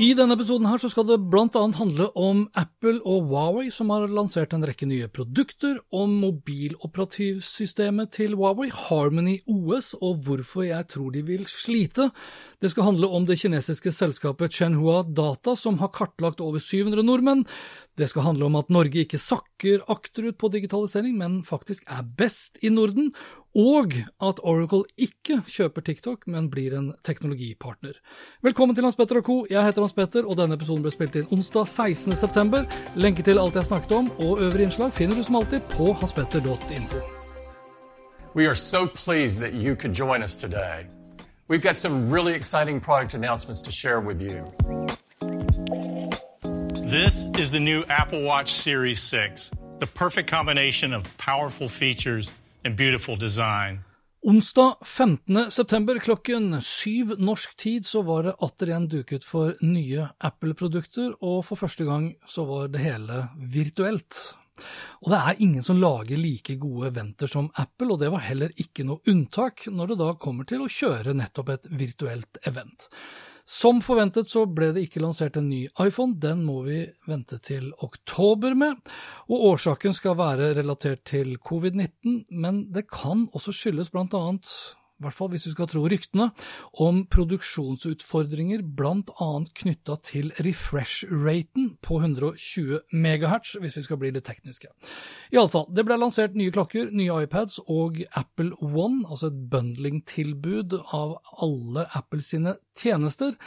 I denne episoden her så skal det annet handle om Apple og Huawei, som har lansert en rekke nye produkter, om mobiloperativsystemet til Huawei, Harmony OS, og hvorfor jeg tror de vil slite. Det skal handle om det kinesiske selskapet Chenhua Data, som har kartlagt over 700 nordmenn. Det skal handle om at Norge ikke sakker akterut på digitalisering, men faktisk er best i Norden, og at Oracle ikke kjøper TikTok, men blir en teknologipartner. Velkommen til Hans Petter og co. Jeg heter Hans Petter, og denne episoden ble spilt inn onsdag 16.9. Lenke til alt jeg snakket om, og øvrige innslag finner du som alltid på hanspetter.info. We are so pleased that you could join us today. We've got some really exciting product announcements to share with you. This is the new Apple Watch Series 6, the perfect combination of powerful features and beautiful design. Onsdag 15. september klokken syv norsk tid så var det atter igjen duket for nye Apple-produkter, og for første gang så var det hele virtuelt. Og det er ingen som lager like gode eventer som Apple, og det var heller ikke noe unntak når det da kommer til å kjøre nettopp et virtuelt event. Som forventet så ble det ikke lansert en ny iPhone, den må vi vente til oktober med. Og årsaken skal være relatert til covid-19, men det kan også skyldes blant annet i hvert fall hvis vi skal tro ryktene, om produksjonsutfordringer bl.a. knytta til refresh-raten på 120 MHz, hvis vi skal bli litt tekniske. Iallfall, det ble lansert nye klokker, nye iPads og Apple One, altså et bundling-tilbud av alle Apple sine tjenester.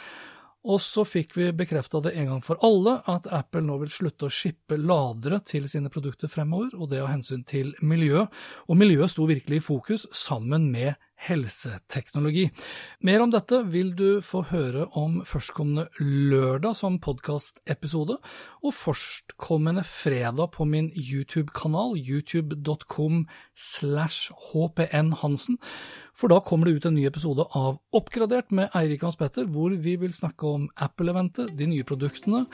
Og så fikk vi bekrefta det en gang for alle at Apple nå vil slutte å shippe ladere til sine produkter fremover, og det av hensyn til miljøet. Og miljøet sto virkelig i fokus, sammen med helseteknologi. Mer om dette vil du få høre om førstkommende lørdag som podkastepisode, og førstkommende fredag på min YouTube-kanal, youtube.com slash hpnhansen. For da kommer det ut en ny episode av Oppgradert med Eirik Hans Petter, hvor vi vil snakke om Apple-eventet, de nye produktene,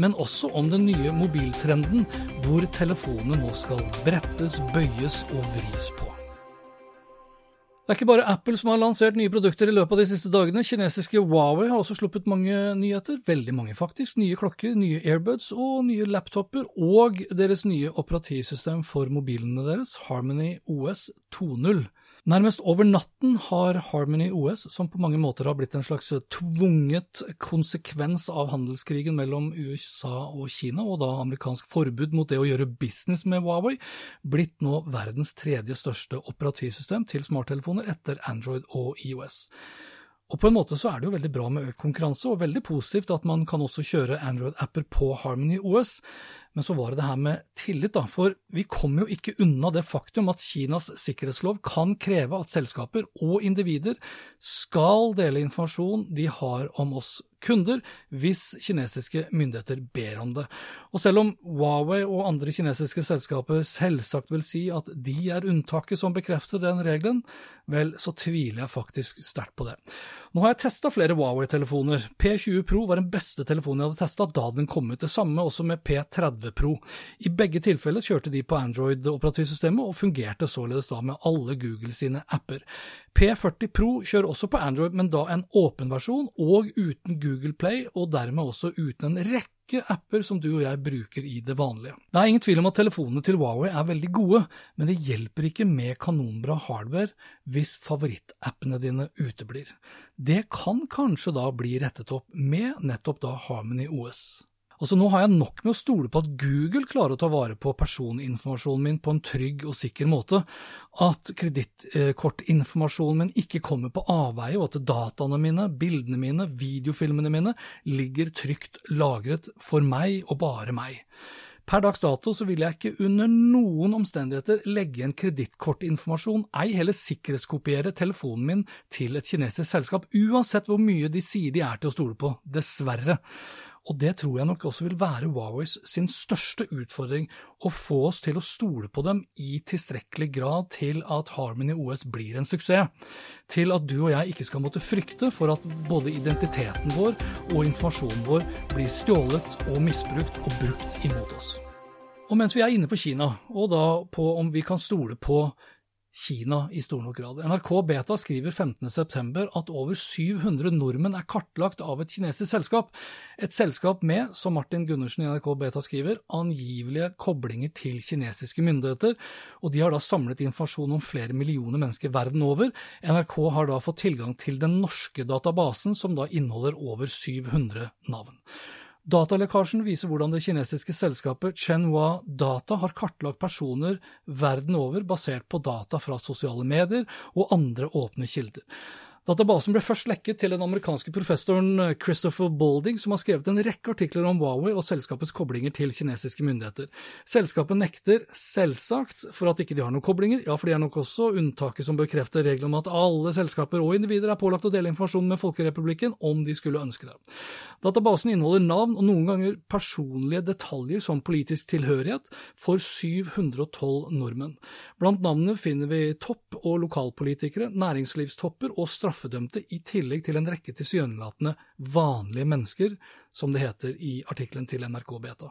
men også om den nye mobiltrenden, hvor telefonene nå skal brettes, bøyes og vris på. Det er ikke bare Apple som har lansert nye produkter i løpet av de siste dagene. Kinesiske Huawei har også sluppet mange nyheter, veldig mange faktisk. Nye klokker, nye airbuds og nye laptoper, og deres nye operativsystem for mobilene deres, Harmony OS 2.0. Nærmest over natten har Harmony OS, som på mange måter har blitt en slags tvunget konsekvens av handelskrigen mellom USA og Kina, og da amerikansk forbud mot det å gjøre business med Huawei, blitt nå verdens tredje største operativsystem til smarttelefoner etter Android og IOS. Og på en måte så er det jo veldig bra med økt konkurranse, og veldig positivt at man kan også kjøre Android-apper på Harmony OS, men så var det det her med tillit, da. For vi kommer jo ikke unna det faktum at Kinas sikkerhetslov kan kreve at selskaper og individer skal dele informasjon de har om oss kunder, hvis kinesiske myndigheter ber om det. Og selv om Huawei og andre kinesiske selskaper selvsagt vil si at de er unntaket som bekrefter den regelen, vel, så tviler jeg faktisk sterkt på det. Nå har jeg testa flere Huawei-telefoner. P20 Pro var den beste telefonen jeg hadde testa da den kom ut. Det samme også med P30 Pro. I begge tilfeller kjørte de på Android-operativsystemet, og fungerte således da med alle Google sine apper. P40 Pro kjører også på Android, men da en åpen versjon, og uten Google Play, og dermed også uten en rekke rekke apper som du og jeg bruker i det vanlige. Det er ingen tvil om at telefonene til Huawei er veldig gode, men det hjelper ikke med kanonbra hardware hvis favorittappene dine uteblir. Det kan kanskje da bli rettet opp med nettopp da Harmony OS. Altså Nå har jeg nok med å stole på at Google klarer å ta vare på personinformasjonen min på en trygg og sikker måte, at kredittkortinformasjonen min ikke kommer på avveie, og at dataene mine, bildene mine, videofilmene mine ligger trygt lagret for meg og bare meg. Per dags dato så vil jeg ikke under noen omstendigheter legge en kredittkortinformasjon, ei heller sikkerhetskopiere telefonen min til et kinesisk selskap, uansett hvor mye de sier de er til å stole på, dessverre. Og det tror jeg nok også vil være Huaweis sin største utfordring, å få oss til å stole på dem i tilstrekkelig grad til at Harmony OS blir en suksess. Til at du og jeg ikke skal måtte frykte for at både identiteten vår og informasjonen vår blir stjålet og misbrukt og brukt imot oss. Og mens vi er inne på Kina, og da på om vi kan stole på Kina i stor nok grad. NRK Beta skriver 15.9 at over 700 nordmenn er kartlagt av et kinesisk selskap. Et selskap med, som Martin Gundersen i NRK Beta skriver, angivelige koblinger til kinesiske myndigheter, og de har da samlet informasjon om flere millioner mennesker verden over. NRK har da fått tilgang til den norske databasen, som da inneholder over 700 navn. Datalekkasjen viser hvordan det kinesiske selskapet Chenhua Data har kartlagt personer verden over basert på data fra sosiale medier og andre åpne kilder. Databasen ble først lekket til den amerikanske professoren eh, Christopher Balding, som har skrevet en rekke artikler om Huawei og selskapets koblinger til kinesiske myndigheter. Selskapet nekter selvsagt for at ikke de har noen koblinger, ja, for de er nok også unntaket som bekrefter reglene om at alle selskaper og individer er pålagt å dele informasjon med Folkerepublikken om de skulle ønske det. Databasen inneholder navn og noen ganger personlige detaljer som politisk tilhørighet for 712 nordmenn. Blant navnene finner vi topp- og lokalpolitikere, næringslivstopper og straffeforfølgere straffedømte i tillegg til en rekke tilsynelatende vanlige mennesker, som det heter i artikkelen til NRK Beta.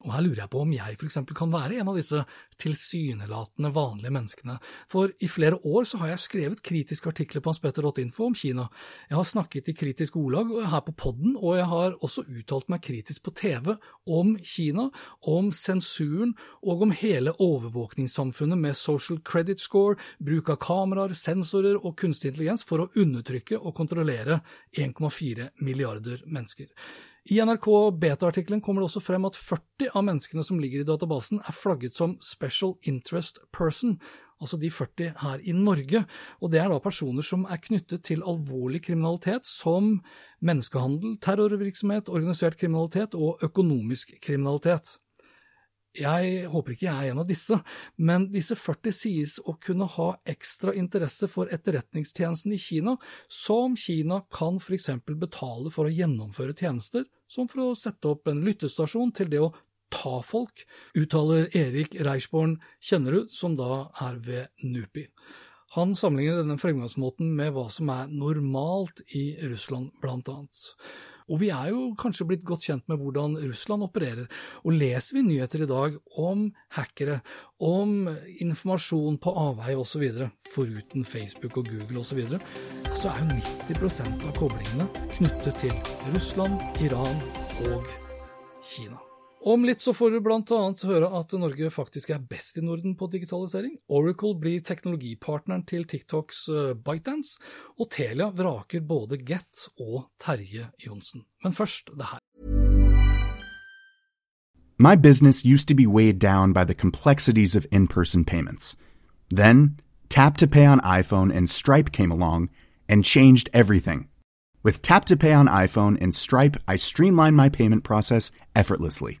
Og her lurer jeg på om jeg for eksempel kan være en av disse tilsynelatende vanlige menneskene, for i flere år så har jeg skrevet kritiske artikler på hanspetter.info om Kina. Jeg har snakket i kritisk ordlag her på podden, og jeg har også uttalt meg kritisk på TV om Kina, om sensuren og om hele overvåkningssamfunnet med social credit score, bruk av kameraer, sensorer og kunstig intelligens for å undertrykke og kontrollere 1,4 milliarder mennesker. I NRK Beta-artikkelen kommer det også frem at 40 av menneskene som ligger i databasen, er flagget som Special Interest Person, altså de 40 her i Norge. Og det er da personer som er knyttet til alvorlig kriminalitet som menneskehandel, terrorvirksomhet, organisert kriminalitet og økonomisk kriminalitet. Jeg håper ikke jeg er en av disse, men disse 40 sies å kunne ha ekstra interesse for etterretningstjenesten i Kina, som Kina kan for eksempel betale for å gjennomføre tjenester, som for å sette opp en lyttestasjon til det å ta folk, uttaler Erik Reichborn Kjennerud, som da er ved NUPI. Han sammenligner denne fremgangsmåten med hva som er normalt i Russland, blant annet. Og vi er jo kanskje blitt godt kjent med hvordan Russland opererer. Og leser vi nyheter i dag om hackere, om informasjon på avveie osv., foruten Facebook og Google osv., så, så er jo 90% av koblingene knyttet til Russland, Iran og Kina. Om litt så får du blant annet høre at Norge faktisk er best i Norden på digitalisering. Oracle blir teknologipartneren til TikToks eh, ByteDance, og Telia vraker både Get og Terje Johnsen. Men først det her. My business used to be weighed down by the complexities of in-person payments. Then, Tap to Pay on iPhone and Stripe came along and changed everything. With Tap to Pay on iPhone and Stripe, I streamlined my payment process effortlessly.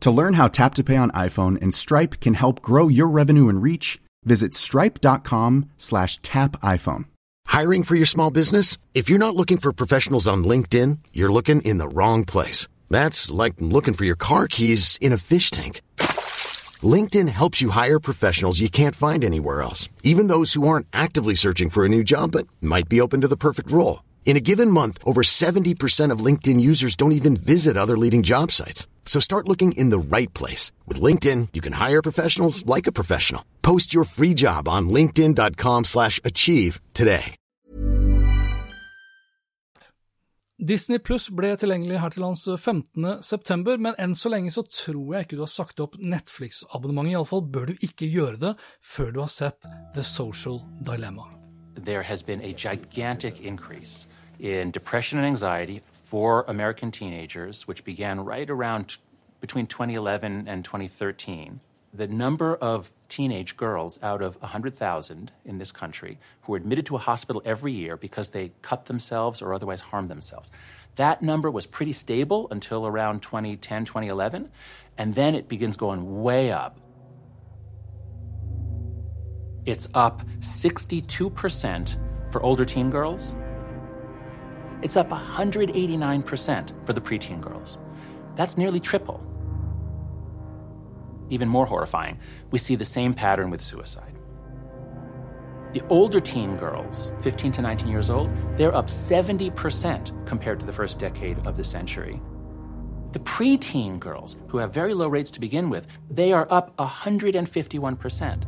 To learn how Tap to Pay on iPhone and Stripe can help grow your revenue and reach, visit stripe.com slash tap iPhone. Hiring for your small business? If you're not looking for professionals on LinkedIn, you're looking in the wrong place. That's like looking for your car keys in a fish tank. LinkedIn helps you hire professionals you can't find anywhere else, even those who aren't actively searching for a new job but might be open to the perfect role. In a given month, over 70% of LinkedIn users don't even visit other leading job sites. So start looking in the right place. With LinkedIn, you can hire professionals like a professional. Post your free job on linkedin.com slash achieve today. Disney Plus ble tilgjengelig her til lands 15.9, men enn så lenge så tror jeg ikke du har sagt opp Netflix-abonnementet. Iallfall bør du ikke gjøre det før du har sett The Social Dilemma. There has been a gigantic increase in depression and anxiety for American teenagers, which began right around between 2011 and 2013. The number of teenage girls out of 100,000 in this country who are admitted to a hospital every year because they cut themselves or otherwise harm themselves. That number was pretty stable until around 2010, 2011, and then it begins going way up. It's up 62% for older teen girls. It's up 189% for the preteen girls. That's nearly triple. Even more horrifying, we see the same pattern with suicide. The older teen girls, 15 to 19 years old, they're up 70% compared to the first decade of the century. The preteen girls, who have very low rates to begin with, they are up 151%.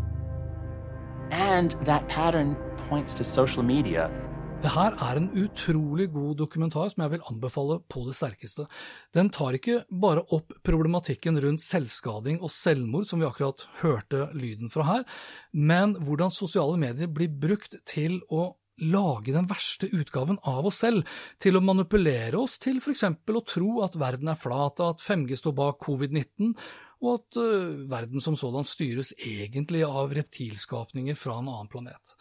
And that pattern points to social media Det her er en utrolig god dokumentar som jeg vil anbefale på det sterkeste. Den tar ikke bare opp problematikken rundt selvskading og selvmord, som vi akkurat hørte lyden fra her, men hvordan sosiale medier blir brukt til å lage den verste utgaven av oss selv, til å manipulere oss til f.eks. å tro at verden er flat, at 5G står bak covid-19, og at uh, verden som sådan styres egentlig av reptilskapninger fra en annen planet.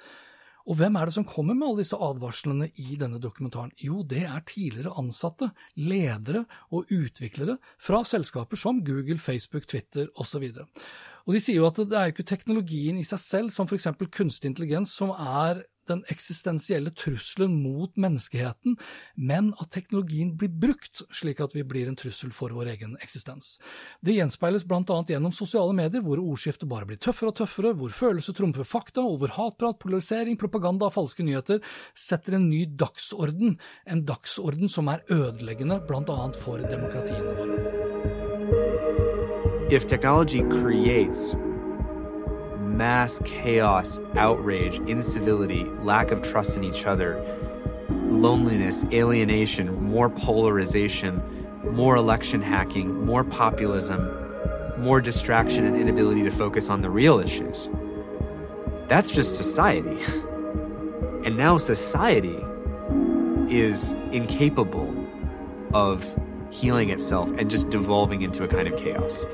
Og hvem er det som kommer med alle disse advarslene i denne dokumentaren? Jo, det er tidligere ansatte, ledere og utviklere fra selskaper som Google, Facebook, Twitter osv. Og de sier jo at det er jo ikke teknologien i seg selv, som f.eks. kunstig intelligens, som er den eksistensielle trusselen mot menneskeheten, men at teknologien blir brukt slik at vi blir en trussel for vår egen eksistens. Det gjenspeiles bl.a. gjennom sosiale medier, hvor ordskiftet bare blir tøffere og tøffere, hvor følelser trumfer fakta, og hvor hatprat, polarisering, propaganda og falske nyheter setter en ny dagsorden, en dagsorden som er ødeleggende bl.a. for demokratiene våre. If technology creates mass chaos, outrage, incivility, lack of trust in each other, loneliness, alienation, more polarization, more election hacking, more populism, more distraction and inability to focus on the real issues. That's just society. And now society is incapable of healing itself and just devolving into a kind of chaos.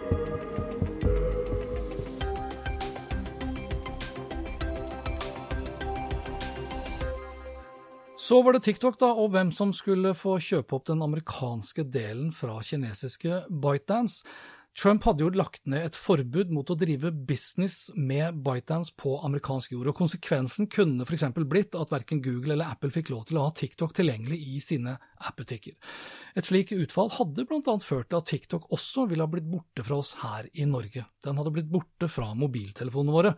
Så var det TikTok, da, og hvem som skulle få kjøpe opp den amerikanske delen fra kinesiske ByteDance. Trump hadde jo lagt ned et forbud mot å drive business med ByteDance på amerikansk jord, og konsekvensen kunne f.eks. blitt at verken Google eller Apple fikk lov til å ha TikTok tilgjengelig i sine app-butikker. Et slikt utfall hadde bl.a. ført til at TikTok også ville ha blitt borte fra oss her i Norge. Den hadde blitt borte fra mobiltelefonene våre.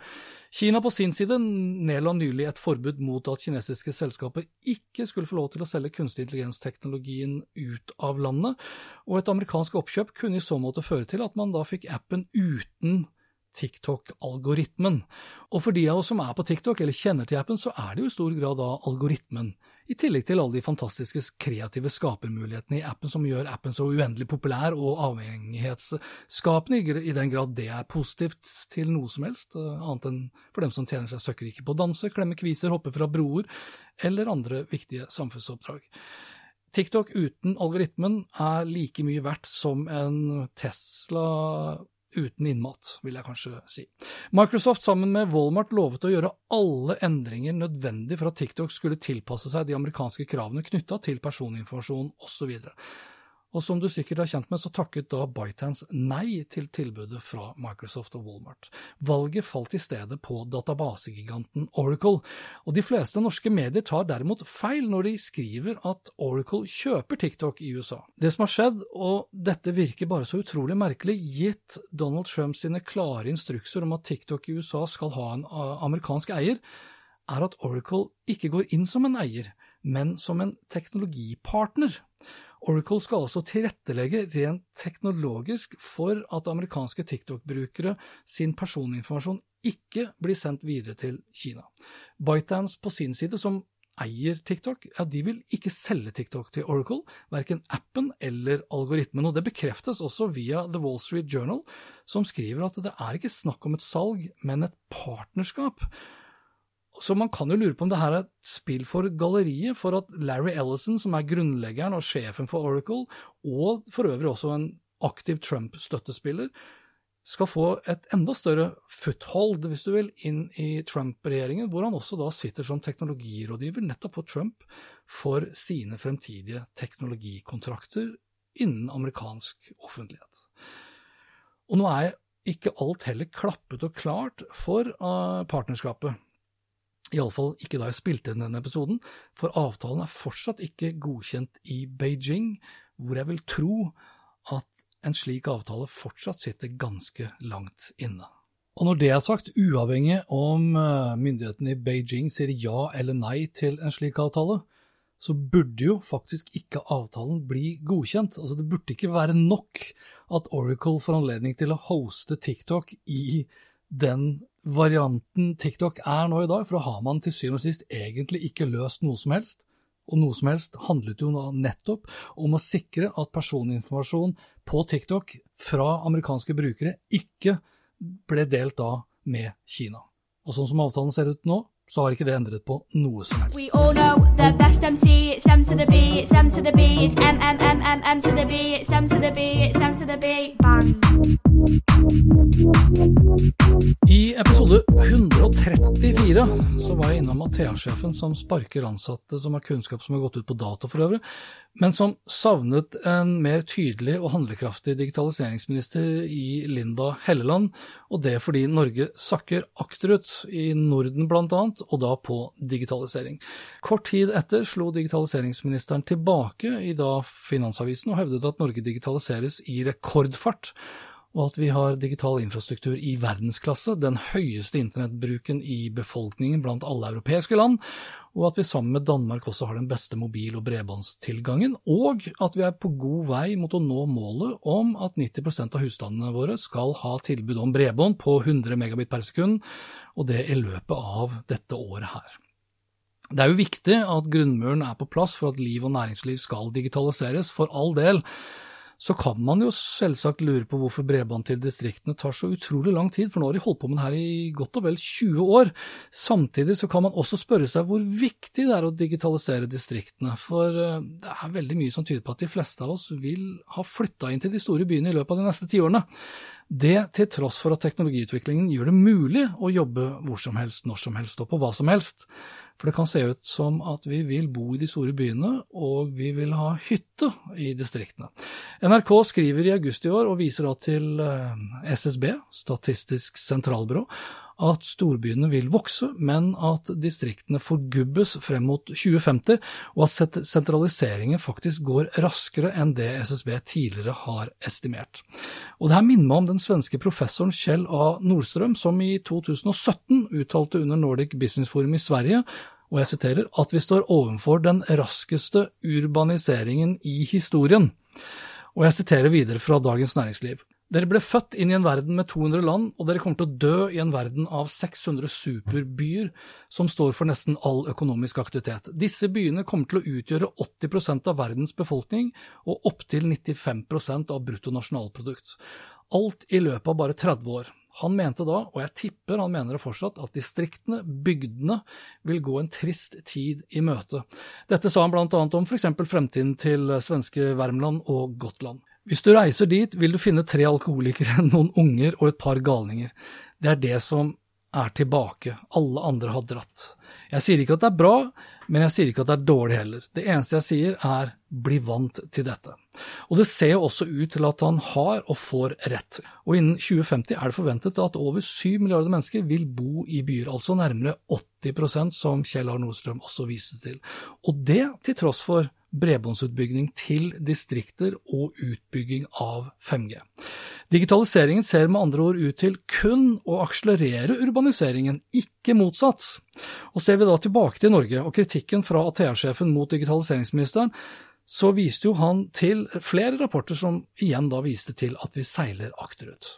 Kina på sin side nedla nylig et forbud mot at kinesiske selskaper ikke skulle få lov til å selge kunstig intelligens-teknologien ut av landet, og et amerikansk oppkjøp kunne i så måte føre til at man da fikk appen uten TikTok-algoritmen. Og for de av oss som er på TikTok eller kjenner til appen, så er det jo i stor grad da algoritmen i tillegg til alle de fantastiske kreative skapermulighetene i appen som gjør appen så uendelig populær og avhengighetsskapende, i den grad det er positivt til noe som helst, eh, annet enn for dem som tjener seg søkkrike på å danse, klemme kviser, hoppe fra broer eller andre viktige samfunnsoppdrag. TikTok uten algoritmen er like mye verdt som en Tesla uten innmat, vil jeg kanskje si. Microsoft sammen med Walmart lovet å gjøre alle endringer nødvendig for at TikTok skulle tilpasse seg de amerikanske kravene knytta til personinformasjon osv. Og som du sikkert er kjent med, så takket da ByteHands nei til tilbudet fra Microsoft og Walmart. Valget falt i stedet på databasegiganten Oracle, og de fleste norske medier tar derimot feil når de skriver at Oracle kjøper TikTok i USA. Det som har skjedd, og dette virker bare så utrolig merkelig, gitt Donald Trump sine klare instrukser om at TikTok i USA skal ha en amerikansk eier, er at Oracle ikke går inn som en eier, men som en teknologipartner. Oracle skal altså tilrettelegge rent teknologisk for at amerikanske TikTok-brukere sin personinformasjon ikke blir sendt videre til Kina. ByteDance på sin side, som eier TikTok, ja, de vil ikke selge TikTok til Oracle, verken appen eller algoritmen. og Det bekreftes også via The Wall Street Journal, som skriver at det er ikke snakk om et salg, men et partnerskap. Så man kan jo lure på om det her er et spill for galleriet, for at Larry Ellison, som er grunnleggeren og sjefen for Oracle, og for øvrig også en aktiv Trump-støttespiller, skal få et enda større foothold, hvis du vil, inn i Trump-regjeringen, hvor han også da sitter som teknologirådgiver nettopp for Trump for sine fremtidige teknologikontrakter innen amerikansk offentlighet. Og nå er ikke alt heller klappet og klart for uh, partnerskapet. Iallfall ikke da jeg spilte inn denne episoden, for avtalen er fortsatt ikke godkjent i Beijing, hvor jeg vil tro at en slik avtale fortsatt sitter ganske langt inne. Og når det er sagt, uavhengig om eh, myndighetene i Beijing sier ja eller nei til en slik avtale, så burde jo faktisk ikke avtalen bli godkjent. Altså Det burde ikke være nok at Oracle får anledning til å hoste TikTok i den varianten TikTok er nå i dag, for da har man til syvende og sist egentlig ikke løst noe som helst. Og noe som helst handlet jo nettopp om å sikre at personinformasjon på TikTok fra amerikanske brukere ikke ble delt da med Kina. Og sånn som avtalen ser ut nå, så har ikke det endret på noe som helst. We all know the best MC, Sam to the B, Sam to the B, it's M, M, M, M, M to the B, Sam to the B, Sam to the B, bang. I episode 134 så var jeg innom Athea-sjefen som sparker ansatte som har kunnskap som har gått ut på dato for øvrig, men som savnet en mer tydelig og handlekraftig digitaliseringsminister i Linda Helleland, og det fordi Norge sakker akterut, i Norden blant annet, og da på digitalisering. Kort tid etter slo digitaliseringsministeren tilbake i da Finansavisen og hevdet at Norge digitaliseres i rekordfart og at vi har digital infrastruktur i verdensklasse, den høyeste internettbruken i befolkningen blant alle europeiske land, og at vi sammen med Danmark også har den beste mobil- og bredbåndstilgangen, og at vi er på god vei mot å nå målet om at 90% av husstandene våre skal ha tilbud om bredbånd på 100 megabit per sekund, og det i løpet av dette året her. Det er jo viktig at grunnmuren er på plass for at liv og næringsliv skal digitaliseres, for all del, så kan man jo selvsagt lure på hvorfor bredbånd til distriktene tar så utrolig lang tid, for nå har de holdt på med det her i godt og vel 20 år. Samtidig så kan man også spørre seg hvor viktig det er å digitalisere distriktene, for eh, det er veldig mye som tyder på at de fleste av oss vil ha flytta inn til de store byene i løpet av de neste tiårene. Det til tross for at teknologiutviklingen gjør det mulig å jobbe hvor som helst, når som helst og på hva som helst. For det kan se ut som at vi vil bo i de store byene, og vi vil ha hytte i distriktene. NRK skriver i august i år, og viser da til eh, SSB, Statistisk sentralbyrå, at storbyene vil vokse, men at distriktene forgubbes frem mot 2050, og at sentraliseringen faktisk går raskere enn det SSB tidligere har estimert. Og det her minner meg om den svenske professoren Kjell A. Nordstrøm, som i 2017 uttalte under Nordic Business Forum i Sverige og jeg siterer, at vi står overfor den raskeste urbaniseringen i historien. Og jeg siterer videre fra Dagens Næringsliv. Dere ble født inn i en verden med 200 land, og dere kommer til å dø i en verden av 600 superbyer som står for nesten all økonomisk aktivitet. Disse byene kommer til å utgjøre 80% av verdens befolkning og opptil 95% av bruttonasjonalprodukt. Alt i løpet av bare 30 år. Han mente da, og jeg tipper han mener det fortsatt, at distriktene, bygdene, vil gå en trist tid i møte. Dette sa han blant annet om f.eks. fremtiden til svenske Värmland og Gotland. Hvis du reiser dit, vil du finne tre alkoholikere, noen unger og et par galninger. Det er det som er tilbake, alle andre har dratt. Jeg sier ikke at det er bra, men jeg sier ikke at det er dårlig heller. Det eneste jeg sier er bli vant til dette. Og det ser jo også ut til at han har og får rett. Og innen 2050 er det forventet at over 7 milliarder mennesker vil bo i byer, altså nærmere 80% som Kjell Arne Nordstrøm også viste til. Og det til tross for bredbåndsutbygging til distrikter og utbygging av 5G. Digitaliseringen ser med andre ord ut til kun å akselerere urbaniseringen, ikke motsatt. Og Ser vi da tilbake til Norge og kritikken fra Athea-sjefen mot digitaliseringsministeren, så viste jo han til flere rapporter som igjen da viste til at vi seiler akterut.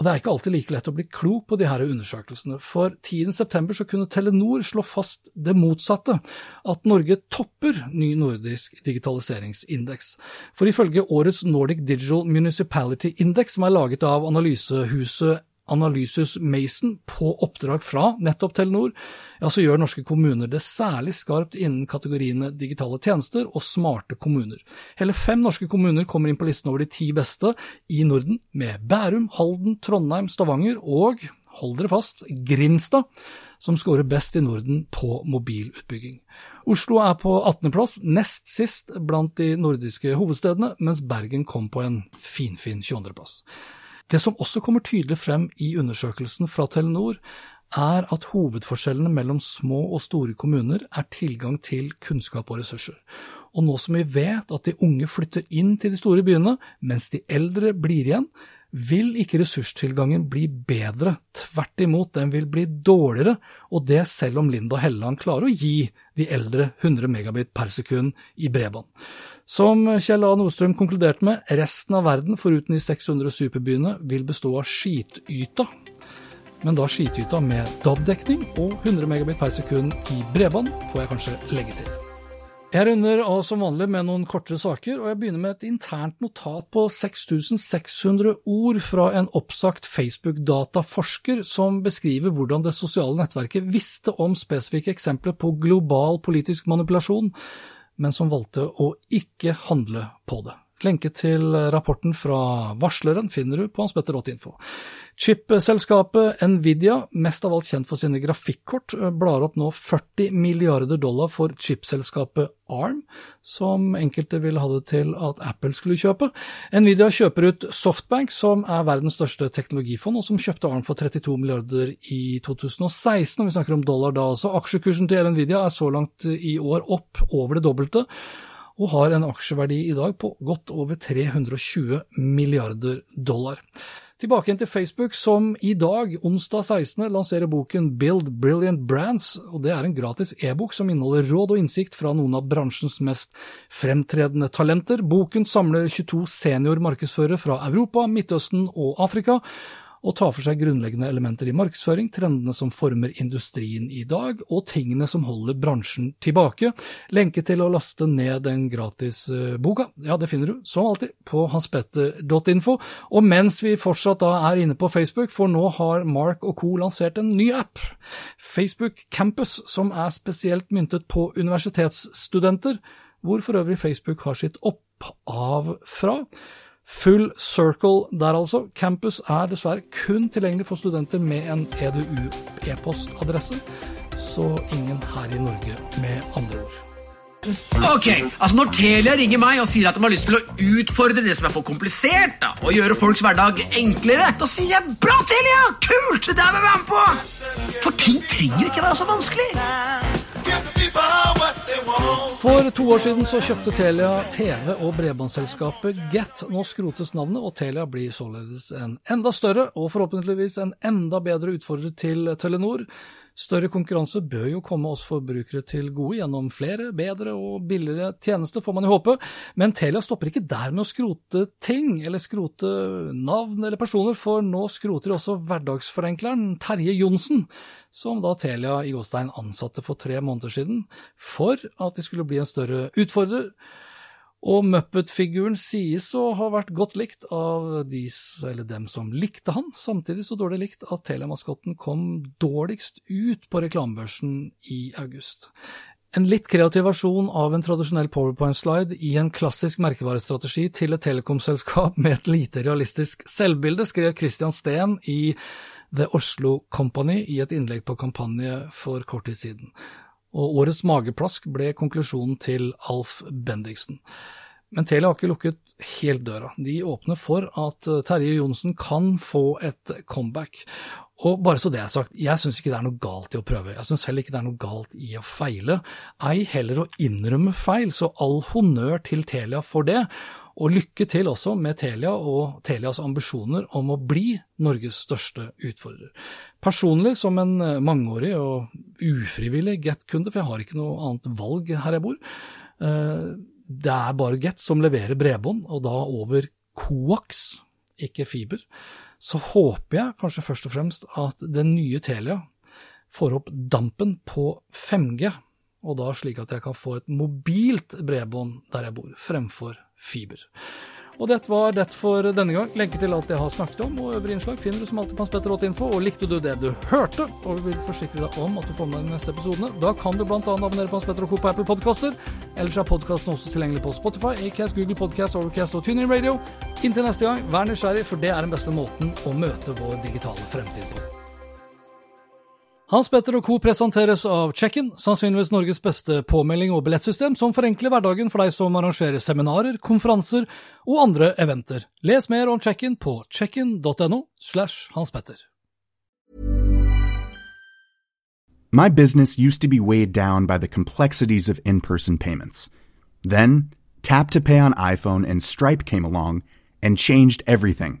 Og det er ikke alltid like lett å bli klok på de her undersøkelsene, for 10.9 så kunne Telenor slå fast det motsatte, at Norge topper ny nordisk digitaliseringsindeks. For ifølge årets Nordic Digital Municipality Index, som er laget av analysehuset Analysus Mason på oppdrag fra nettopp Telenor, ja, så gjør norske kommuner det særlig skarpt innen kategoriene digitale tjenester og smarte kommuner. Hele fem norske kommuner kommer inn på listen over de ti beste i Norden, med Bærum, Halden, Trondheim, Stavanger og, hold dere fast, Grimstad, som scorer best i Norden på mobilutbygging. Oslo er på 18.-plass, nest sist blant de nordiske hovedstedene, mens Bergen kom på en finfin 22.-plass. Det som også kommer tydelig frem i undersøkelsen fra Telenor, er at hovedforskjellene mellom små og store kommuner er tilgang til kunnskap og ressurser. Og nå som vi vet at de unge flytter inn til de store byene, mens de eldre blir igjen, vil ikke ressurstilgangen bli bedre. Tvert imot, den vil bli dårligere, og det selv om Linda Helleland klarer å gi de eldre 100 megabit per sekund i bredbånd. Som Kjell A. Nordstrøm konkluderte med, resten av verden, foruten de 600 superbyene, vil bestå av skityta. Men da skityta med DAB-dekning og 100 megabit per sekund i bredbånd, får jeg kanskje legge til. Jeg runder av som vanlig med noen kortere saker, og jeg begynner med et internt notat på 6600 ord fra en oppsagt Facebook-dataforsker som beskriver hvordan det sosiale nettverket visste om spesifikke eksempler på global politisk manipulasjon, men som valgte å ikke handle på det. Lenke til rapporten fra varsleren finner du på hanspetter.info. Chip-selskapet Nvidia, mest av alt kjent for sine grafikkort, blar opp nå 40 milliarder dollar for chip-selskapet ARM, som enkelte ville ha det til at Apple skulle kjøpe. Nvidia kjøper ut Softbank, som er verdens største teknologifond, og som kjøpte ARM for 32 milliarder i 2016, og vi snakker om dollar da altså. Aksjekursen til Nvidia er så langt i år opp over det dobbelte og har en aksjeverdi i dag på godt over 320 milliarder dollar. Tilbake igjen til Facebook, som i dag, onsdag 16., lanserer boken Build Brilliant Brands. og Det er en gratis e-bok som inneholder råd og innsikt fra noen av bransjens mest fremtredende talenter. Boken samler 22 senior markedsførere fra Europa, Midtøsten og Afrika, og tar for seg grunnleggende elementer i markedsføring, trendene som former industrien i dag, og tingene som holder bransjen tilbake. Lenke til å laste ned den gratis eh, boka, ja, det finner du som alltid på hanspetter.info. Og mens vi fortsatt da er inne på Facebook, for nå har Mark og co. lansert en ny app, Facebook Campus, som er spesielt myntet på universitetsstudenter, hvor for øvrig Facebook har sitt opphav fra. Full circle der altså. Campus er dessverre kun tilgjengelig for studenter med en EDU-e-postadresse, så ingen her i Norge, med andre ord. Ok, altså Når Telia ringer meg og sier at de har lyst til å utfordre det som er for komplisert, da, og gjøre folks hverdag enklere, da sier jeg bra, Telia! Kult! Det der vil vi være med på! For ting trenger ikke være så vanskelig. For to år siden så kjøpte Telia TV- og bredbåndsselskapet Get. Nå skrotes navnet, og Telia blir således en enda større og forhåpentligvis en enda bedre utfordrer til Telenor. Større konkurranse bør jo komme oss forbrukere til gode gjennom flere, bedre og billigere tjenester, får man jo håpe, men Telia stopper ikke der med å skrote ting, eller skrote navn eller personer, for nå skroter de også hverdagsforenkleren Terje Johnsen, som da Telia i Gåstein ansatte for tre måneder siden, for at de skulle bli en større utfordrer. Og Muppet-figuren sies å ha vært godt likt av de, dem som likte han, samtidig så dårlig likt at Telia-maskotten kom dårligst ut på reklamebørsen i august. En litt kreativ versjon av en tradisjonell powerpoint-slide i en klassisk merkevarestrategi til et telekomselskap med et lite realistisk selvbilde, skrev Christian Steen i The Oslo Company i et innlegg på kampanje for kort tid siden. Og årets mageplask ble konklusjonen til Alf Bendiksen. Men Telia har ikke lukket helt døra. De åpner for at Terje Johnsen kan få et comeback. Og bare så det er sagt, jeg syns ikke det er noe galt i å prøve. Jeg syns heller ikke det er noe galt i å feile. Ei heller å innrømme feil, så all honnør til Telia for det. Og lykke til også med Telia og Telias ambisjoner om å bli Norges største utfordrer. Personlig, som en mangeårig og ufrivillig Get-kunde, for jeg har ikke noe annet valg her jeg bor, eh, det er bare Get som leverer bredbånd, og da over coax, ikke fiber så håper jeg kanskje først og fremst at den nye Telia får opp dampen på 5G, og da slik at jeg kan få et mobilt bredbånd der jeg bor, fremfor fiber. Og dette var det for denne gang. Lenker til alt jeg har snakket om og øvrige innslag finner du som alltid på Hans Petter Info. Og likte du det du hørte, og vil forsikre deg om at du får med deg de neste episodene, da kan du bl.a. abonnere på Hans Petter og Co. på Apple Podkaster. Ellers er podkasten også tilgjengelig på Spotify, Acast, Google Podcast, Overcast og TuneIn Radio. Inntil neste gang, vær nysgjerrig, for det er den beste måten å møte vår digitale fremtid på. Hans Petter og co. presenteres av Check-in, sannsynligvis Norges beste påmelding og billettsystem som forenkler hverdagen for deg som arrangerer seminarer, konferanser og andre eventer. Les mer om Check-in på checkin.no slash hanspetter. My business used to be weighed down by the complexities of in-person payments. Then, Tap to Pay on iPhone and Stripe came along and changed everything.